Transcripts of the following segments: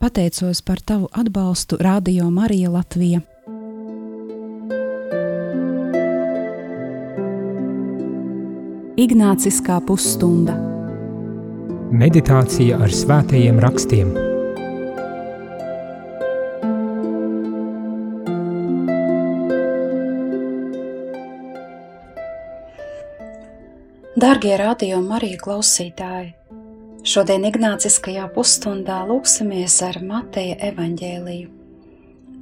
Pateicos par tavu atbalstu Radio Marija Latvija. Ignāciskā pusstunda Meditācija ar svētajiem rakstiem Dārgie radio Marija klausītāji! Šodien Ignāciskajā pusstundā lūksimies ar Mateja evaņģēliju.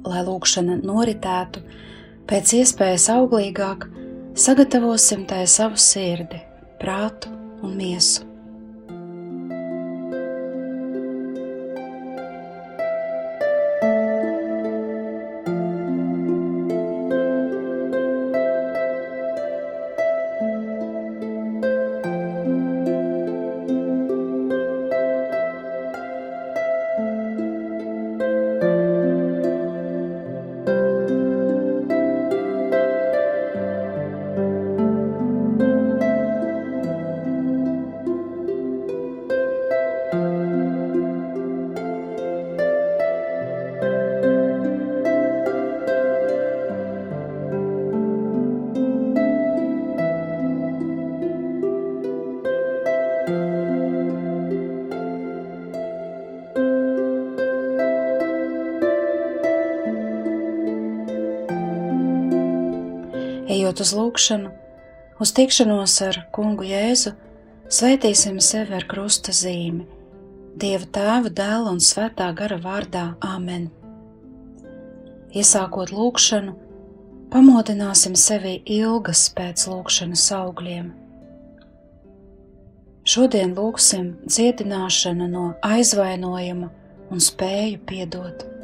Lai lūkšana noritētu pēc iespējas auglīgāk, sagatavosim tai savu sirdi, prātu un miesu. Lūgšanu, uz tikšanos ar kungu Jēzu, svētīsim sevi ar krusta zīmi, Dieva tēva, dēla un svētā gara vārdā Āmen. Iesākot lūgšanu, pamodināsim sevi ilgas pēc lūgšanas augļiem. Šodien lūgsim dziedināšanu no aizvainojuma un spēju piedot.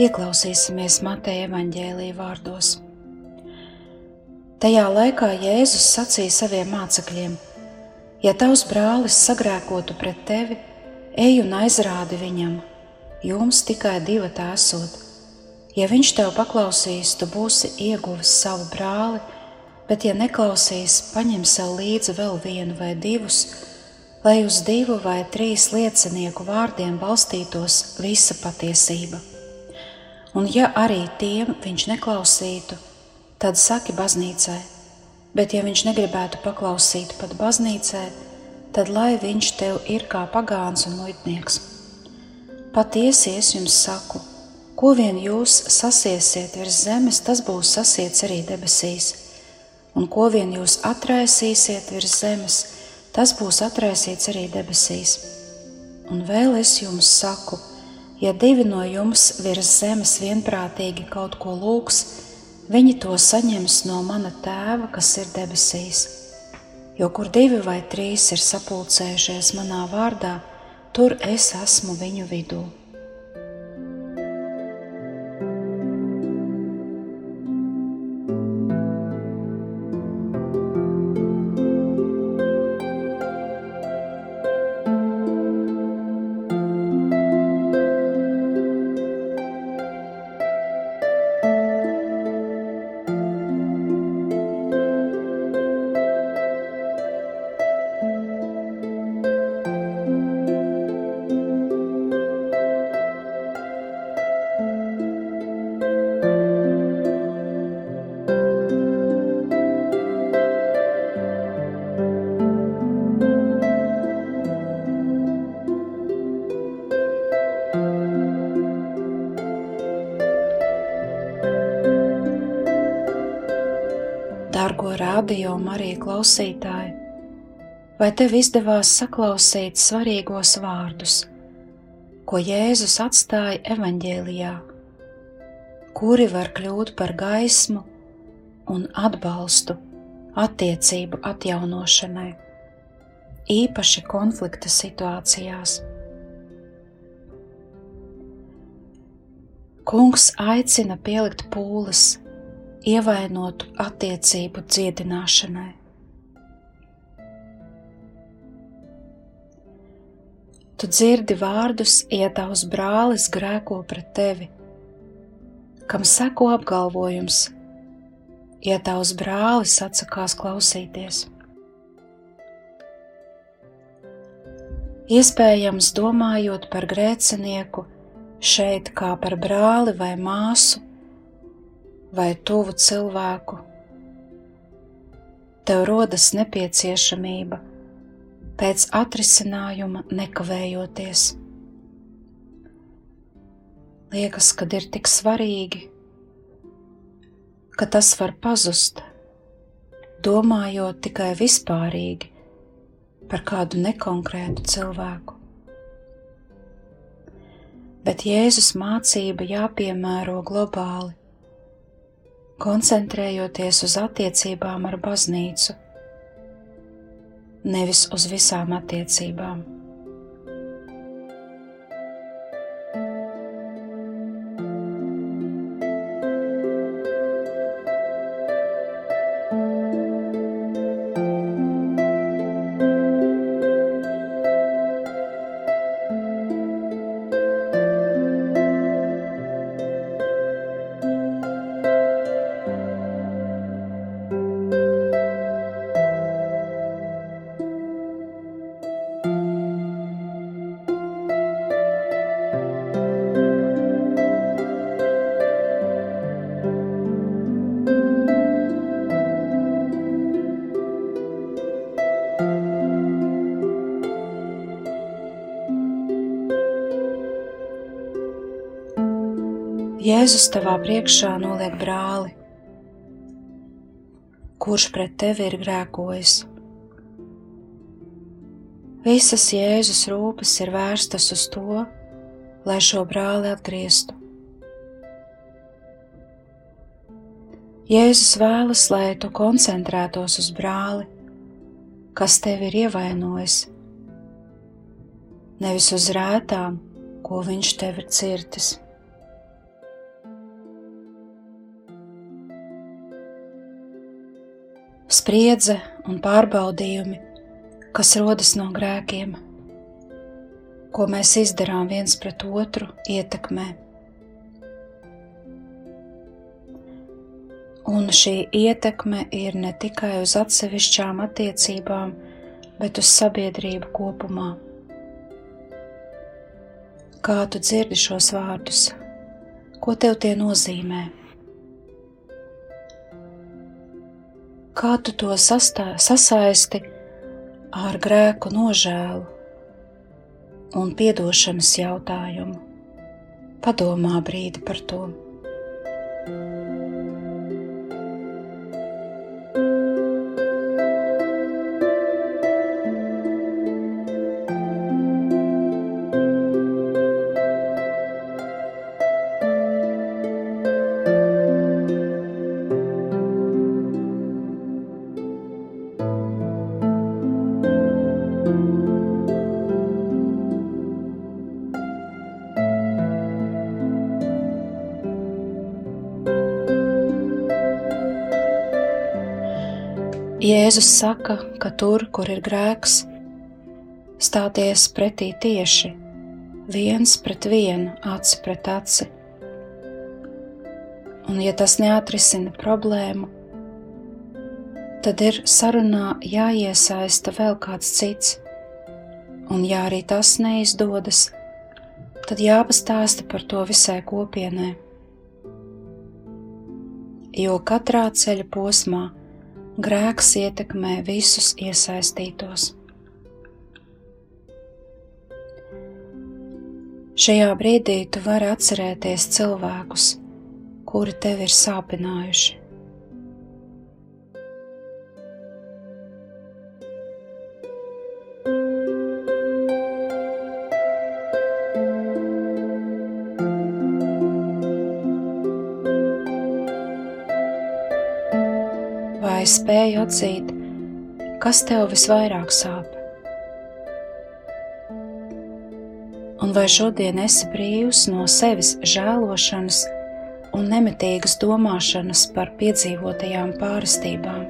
Ieklausīsimies Mateja evaņģēlīja vārdos. Tajā laikā Jēzus sacīja saviem mācekļiem: Ja tavs brālis sagrēkotu pret tevi, ej un aizrādi viņam, jums tikai divi tēsot. Ja viņš tev paklausīs, tu būsi ieguvis savu brāli, bet, ja neklausīs, paņem sev līdzi vēl vienu vai divus, lai uz divu vai trīs liecinieku vārdiem balstītos visa patiesība un ja arī tiem viņš neklausītu, tad saki baznīcai, bet ja viņš negribētu paklausīt pat baznīcai, tad lai viņš tev ir kā pagāns un muitnieks. Patiesi es jums saku, ko vien jūs sasiesiet virs zemes, tas būs sasiets arī debesīs, un ko vien jūs atraisīsiet virs zemes, tas būs atraisīts arī debesīs. Un vēl es jums saku, Ja divi no jums virs zemes vienprātīgi kaut ko lūgs, viņi to saņems no mana tēva, kas ir debesīs. Jo kur divi vai trīs ir sapulcējušies manā vārdā, tur es esmu viņu vidū. Radio Marija klausītāji, vai tev izdevās saklausīt svarīgos vārdus, ko Jēzus atstāja evaņģēlijā, kuri var kļūt par gaismu un atbalstu attiecību atjaunošanai, īpaši konflikta situācijās. Kungs aicina pielikt pūles ievainotu attiecību dziedināšanai. Tu dzirdi vārdus, ja tavs brālis grēko pret tevi, kam seko apgalvojums, ja tavs brālis atsakās klausīties. Iespējams, domājot par grēcinieku, šeit kā par brāli vai māsu vai tuvu cilvēku, tev rodas nepieciešamība pēc atrisinājuma nekavējoties. Liekas, kad ir tik svarīgi, ka tas var pazust, domājot tikai vispārīgi par kādu nekonkrētu cilvēku. Bet Jēzus mācība jāpiemēro globāli, koncentrējoties uz attiecībām ar baznīcu nevis uz visām attiecībām. Jēzus tavā priekšā noliek brāli, kurš pret tevi ir grēkojis. Visas Jēzus rūpes ir vērstas uz to, lai šo brāli atgrieztu. Jēzus vēlas, lai tu koncentrētos uz brāli, kas tevi ir ievainojis, nevis uz rētām, ko viņš tev ir cirtis. Spriedze un pārbaudījumi, kas rodas no grēkiem, ko mēs izdarām viens pret otru, ietekmē. Un šī ietekme ir ne tikai uz atsevišķām attiecībām, bet uz sabiedrību kopumā. Kā tu dzirdi šos vārdus? Ko tev tie nozīmē? Kā tu to sastā, sasaisti ar grēku nožēlu un piedošanas jautājumu. Padomā brīdi par to. Jēzus saka, ka tur, kur ir grēks, stāties pretī tieši, viens pret vienu, aci pret aci. Un, ja tas neatrisina problēmu, tad ir sarunā jāiesaista vēl kāds cits, un, ja arī tas neizdodas, tad jāpastāsta par to visai kopienai. Jo katrā ceļa posmā grēks ietekmē visus iesaistītos. Šajā brīdī tu vari atcerēties cilvēkus, kuri tevi ir sāpinājuši. Lai spēju atzīt, kas tev visvairāk sāp. Un vai šodien esi brīvs no sevis žēlošanas un nemitīgas domāšanas par piedzīvotajām pārstībām?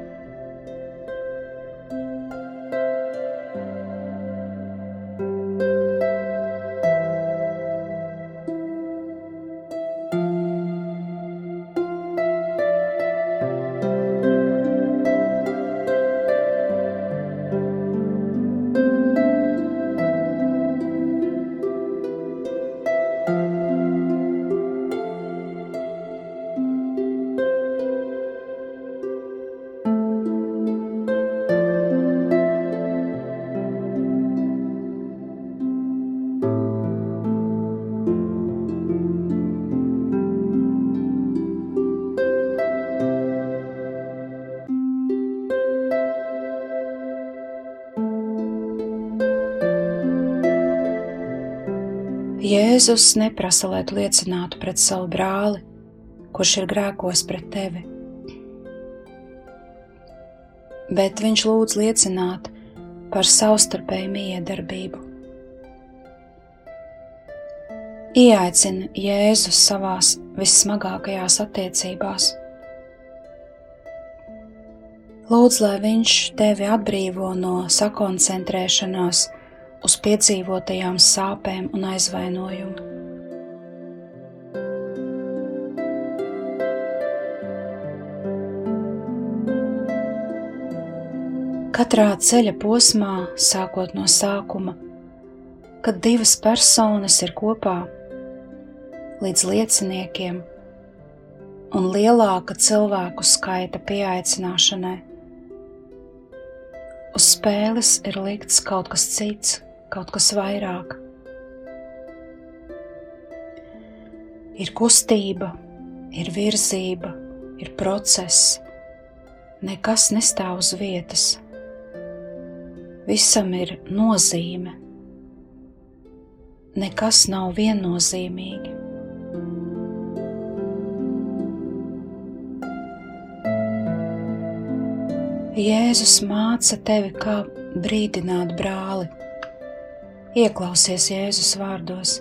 Jēzus neprasa, lai tu liecinātu pret savu brāli, kurš ir grēkos pret tevi. Bet viņš lūdz liecināt par savstarpēju miedarbību. Ieaicina Jēzus savās vissmagākajās attiecībās. Lūdz, lai viņš tevi atbrīvo no sakoncentrēšanās uz piedzīvotajām sāpēm un aizvainojumu. Katrā ceļa posmā, sākot no sākuma, kad divas personas ir kopā, līdz lieciniekiem un lielāka cilvēku skaita pieaicināšanai, uz spēles ir likts kaut kas cits, kaut kas vairāk. Ir kustība, ir virzība, ir process, nekas nestāv uz vietas. Visam ir nozīme, nekas nav viennozīmīgi. Jēzus māca tevi, kā brīdināt brāli Ieklausies Jēzus vārdos.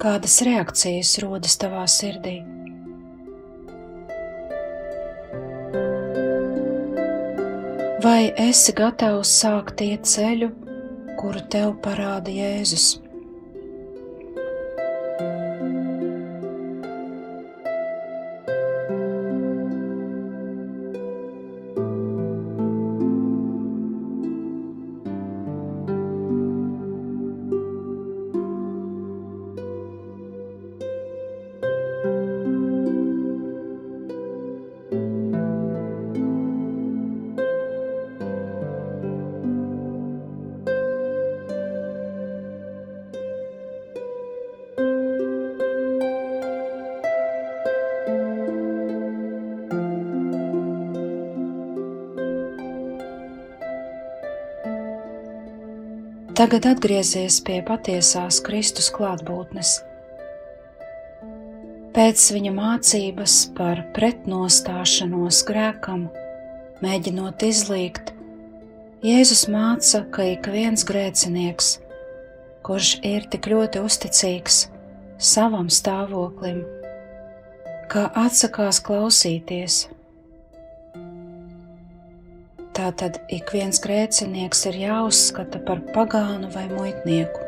Kādas reakcijas rodas tavā sirdī? Vai esi gatavs sākt iet ceļu, kuru tev parāda Jēzus? Tagad atgriezies pie patiesās Kristus klātbūtnes. Pēc viņa mācības par pretnostāšanos grēkam, mēģinot izlīgt, Jēzus māca, ka ik viens grēcinieks, kurš ir tik ļoti uzticīgs savam stāvoklim, kā atsakās klausīties Tātad ik viens grēcinieks ir jāuzskata par pagānu vai muitnieku.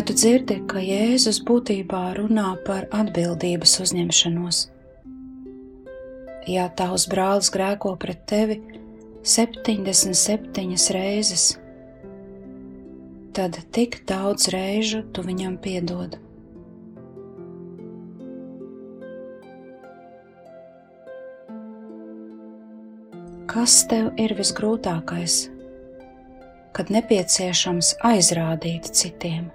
Vai tu dzirdi, ka Jēzus būtībā runā par atbildības uzņemšanos? Ja tavs brālis grēko pret tevi 77 reizes, tad tik daudz reižu tu viņam piedod. Kas tev ir visgrūtākais, kad nepieciešams aizrādīt citiem?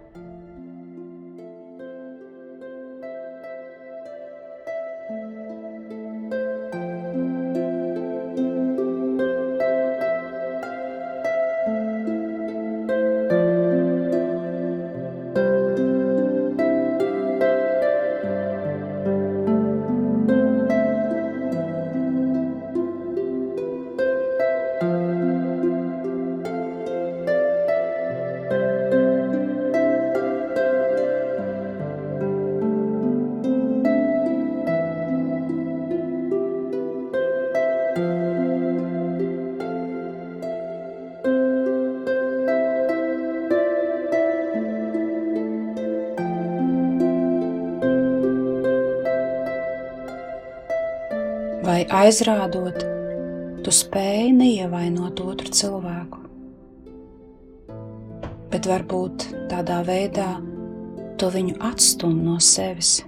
Aizrādot, tu spēj neievainot otru cilvēku. Bet varbūt tādā veidā tu viņu atstum no sevis.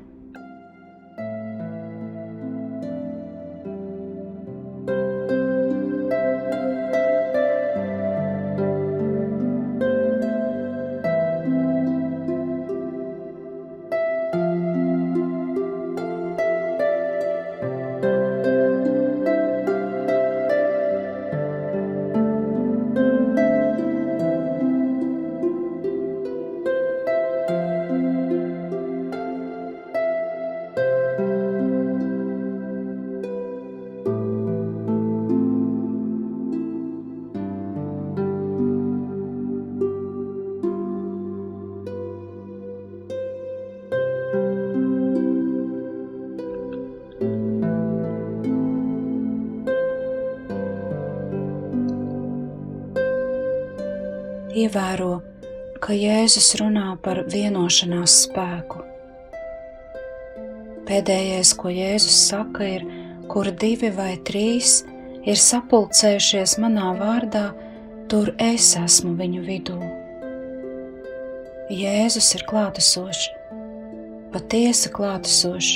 Ievēro, ka Jēzus runā par vienošanās spēku. Pēdējais, ko Jēzus saka, ir, kur divi vai trīs ir sapulcējušies manā vārdā, tur es esmu viņu vidū. Jēzus ir klātesošs, patiesi klātesošs,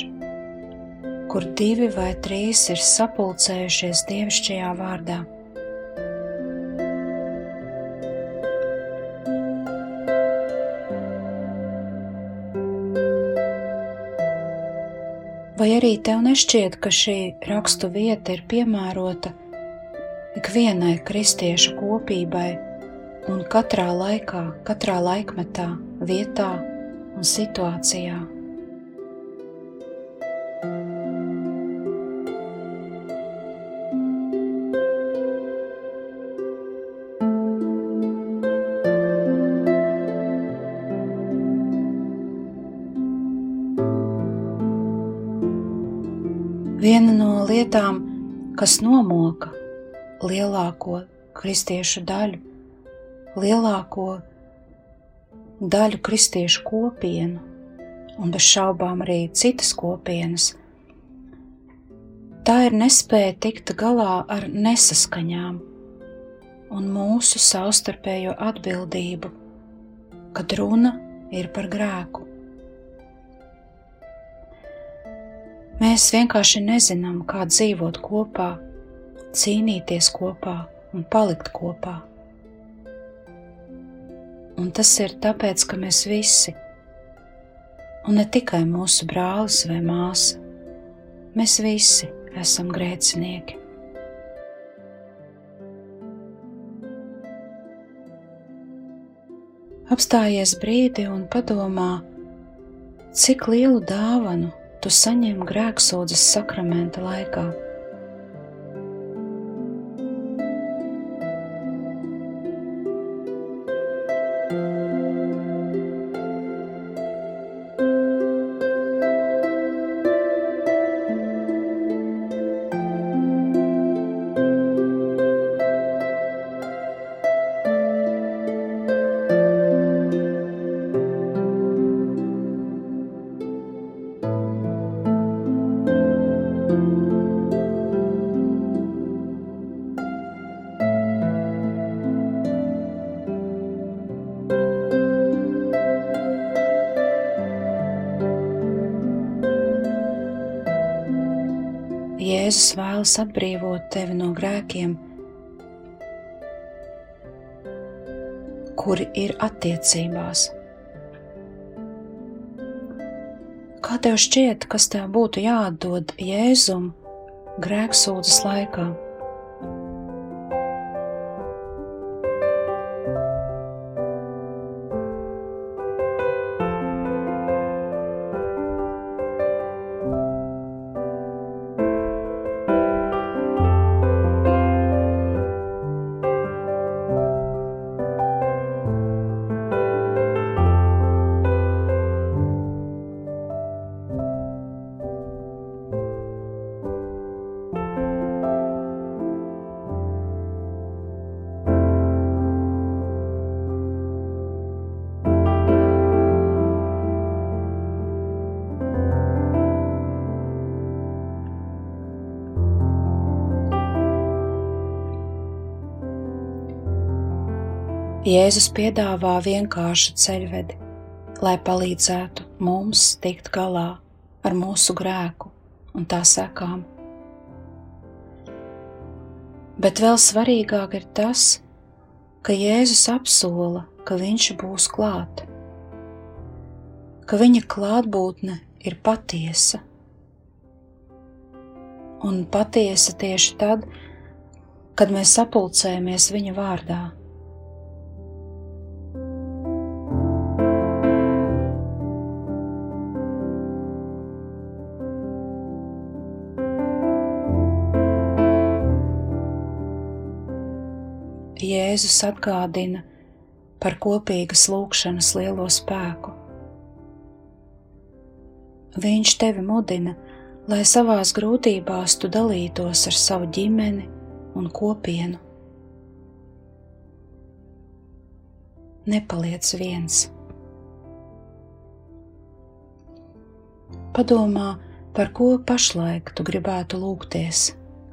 kur divi vai trīs ir sapulcējušies dievišķajā vārdā. Vai arī tev nešķiet, ka šī rakstu vieta ir piemērota ikvienai kristiešu kopībai un katrā laikā, katrā laikmetā, vietā un situācijā? Viena no lietām, kas nomoka lielāko kristiešu daļu, lielāko daļu kristiešu kopienu, un bez šaubām arī citas kopienas, tā ir nespēja tikt galā ar nesaskaņām un mūsu savstarpējo atbildību, kad runa ir par grēku. Mēs vienkārši nezinām, kā dzīvot kopā, cīnīties kopā un palikt kopā. Un tas ir tāpēc, ka mēs visi, un ne tikai mūsu brālis vai māsa, mēs visi esam grēcinieki. Apstājies brīdi un padomā, cik lielu dāvanu tu saņem grēksūdzes sakramenta laikā. Jēzus vēlas atbrīvot tevi no grēkiem, kuri ir attiecībās. Kā tev šķiet, kas tev būtu jāatdod Jēzum grēksūdzes laikā? Jēzus piedāvā vienkāršu ceļvedi, lai palīdzētu mums tikt galā ar mūsu grēku un tā sekām. Bet vēl svarīgāk ir tas, ka Jēzus apsola, ka Viņš būs klāt, ka Viņa klātbūtne ir patiesa. Un patiesa tieši tad, kad mēs sapulcējamies Viņa vārdā. Jēzus atgādina par kopīgas lūkšanas lielo spēku. Viņš tevi mudina, lai savās grūtībās tu dalītos ar savu ģimeni un kopienu. Nepaliec viens. Padomā, par ko pašlaik tu gribētu lūgties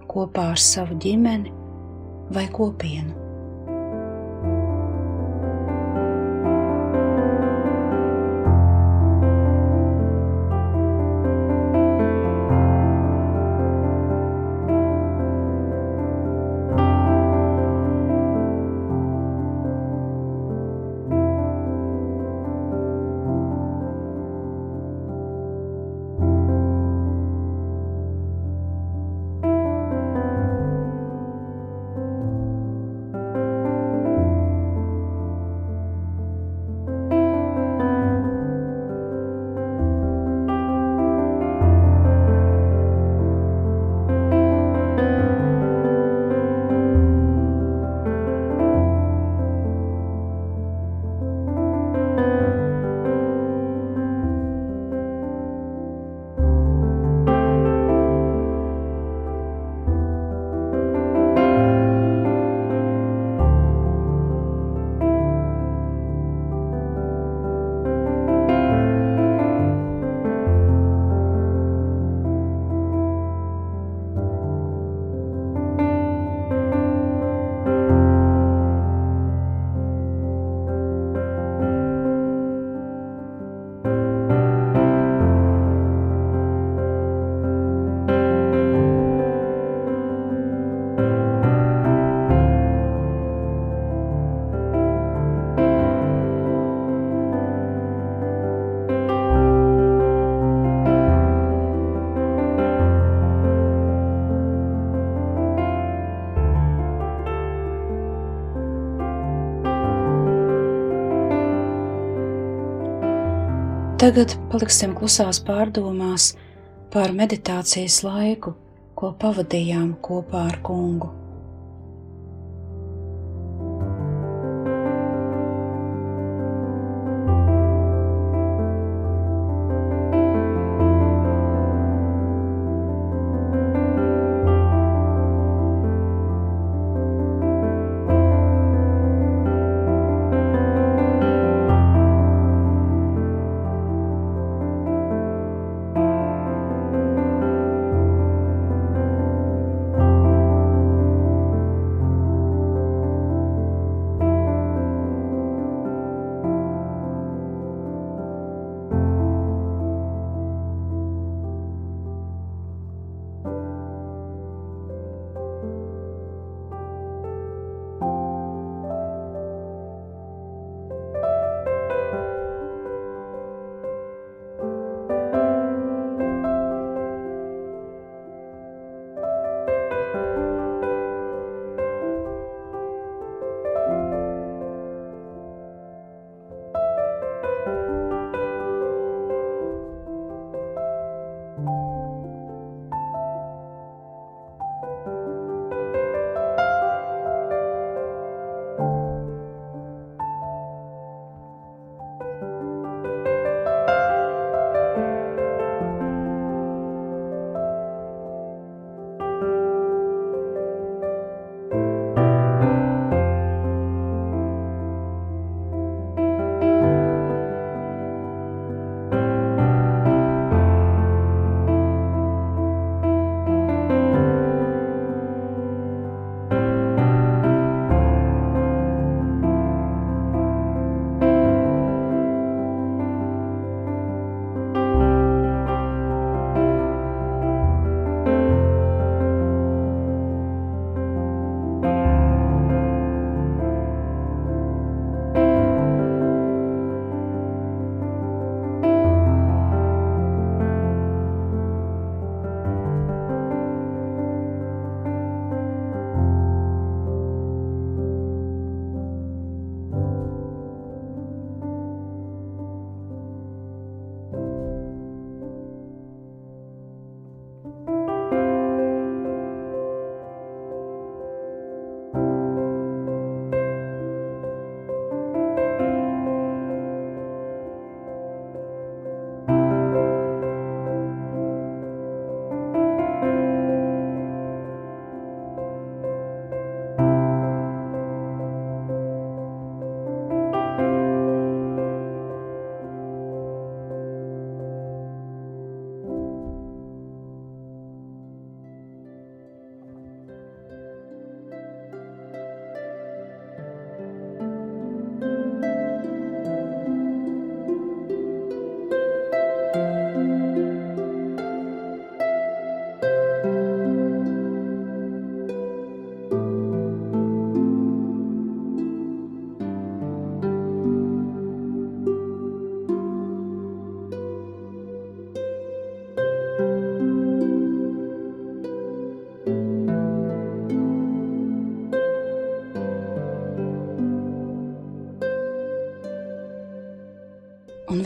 kopā ar savu ģimeni vai kopienu. Tagad paliksim klusās pārdomās par meditācijas laiku, ko pavadījām kopā ar kungu.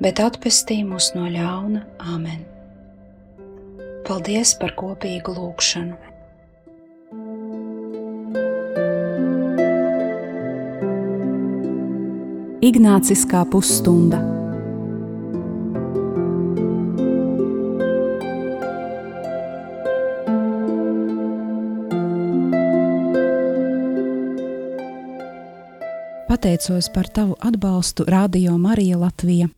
bet atpestī mūs no ļauna Āmen. Paldies par kopīgu lūgšanu! Ignāciskā pusstunda. Pateicos par tavu atbalstu Radio Marija Latvija.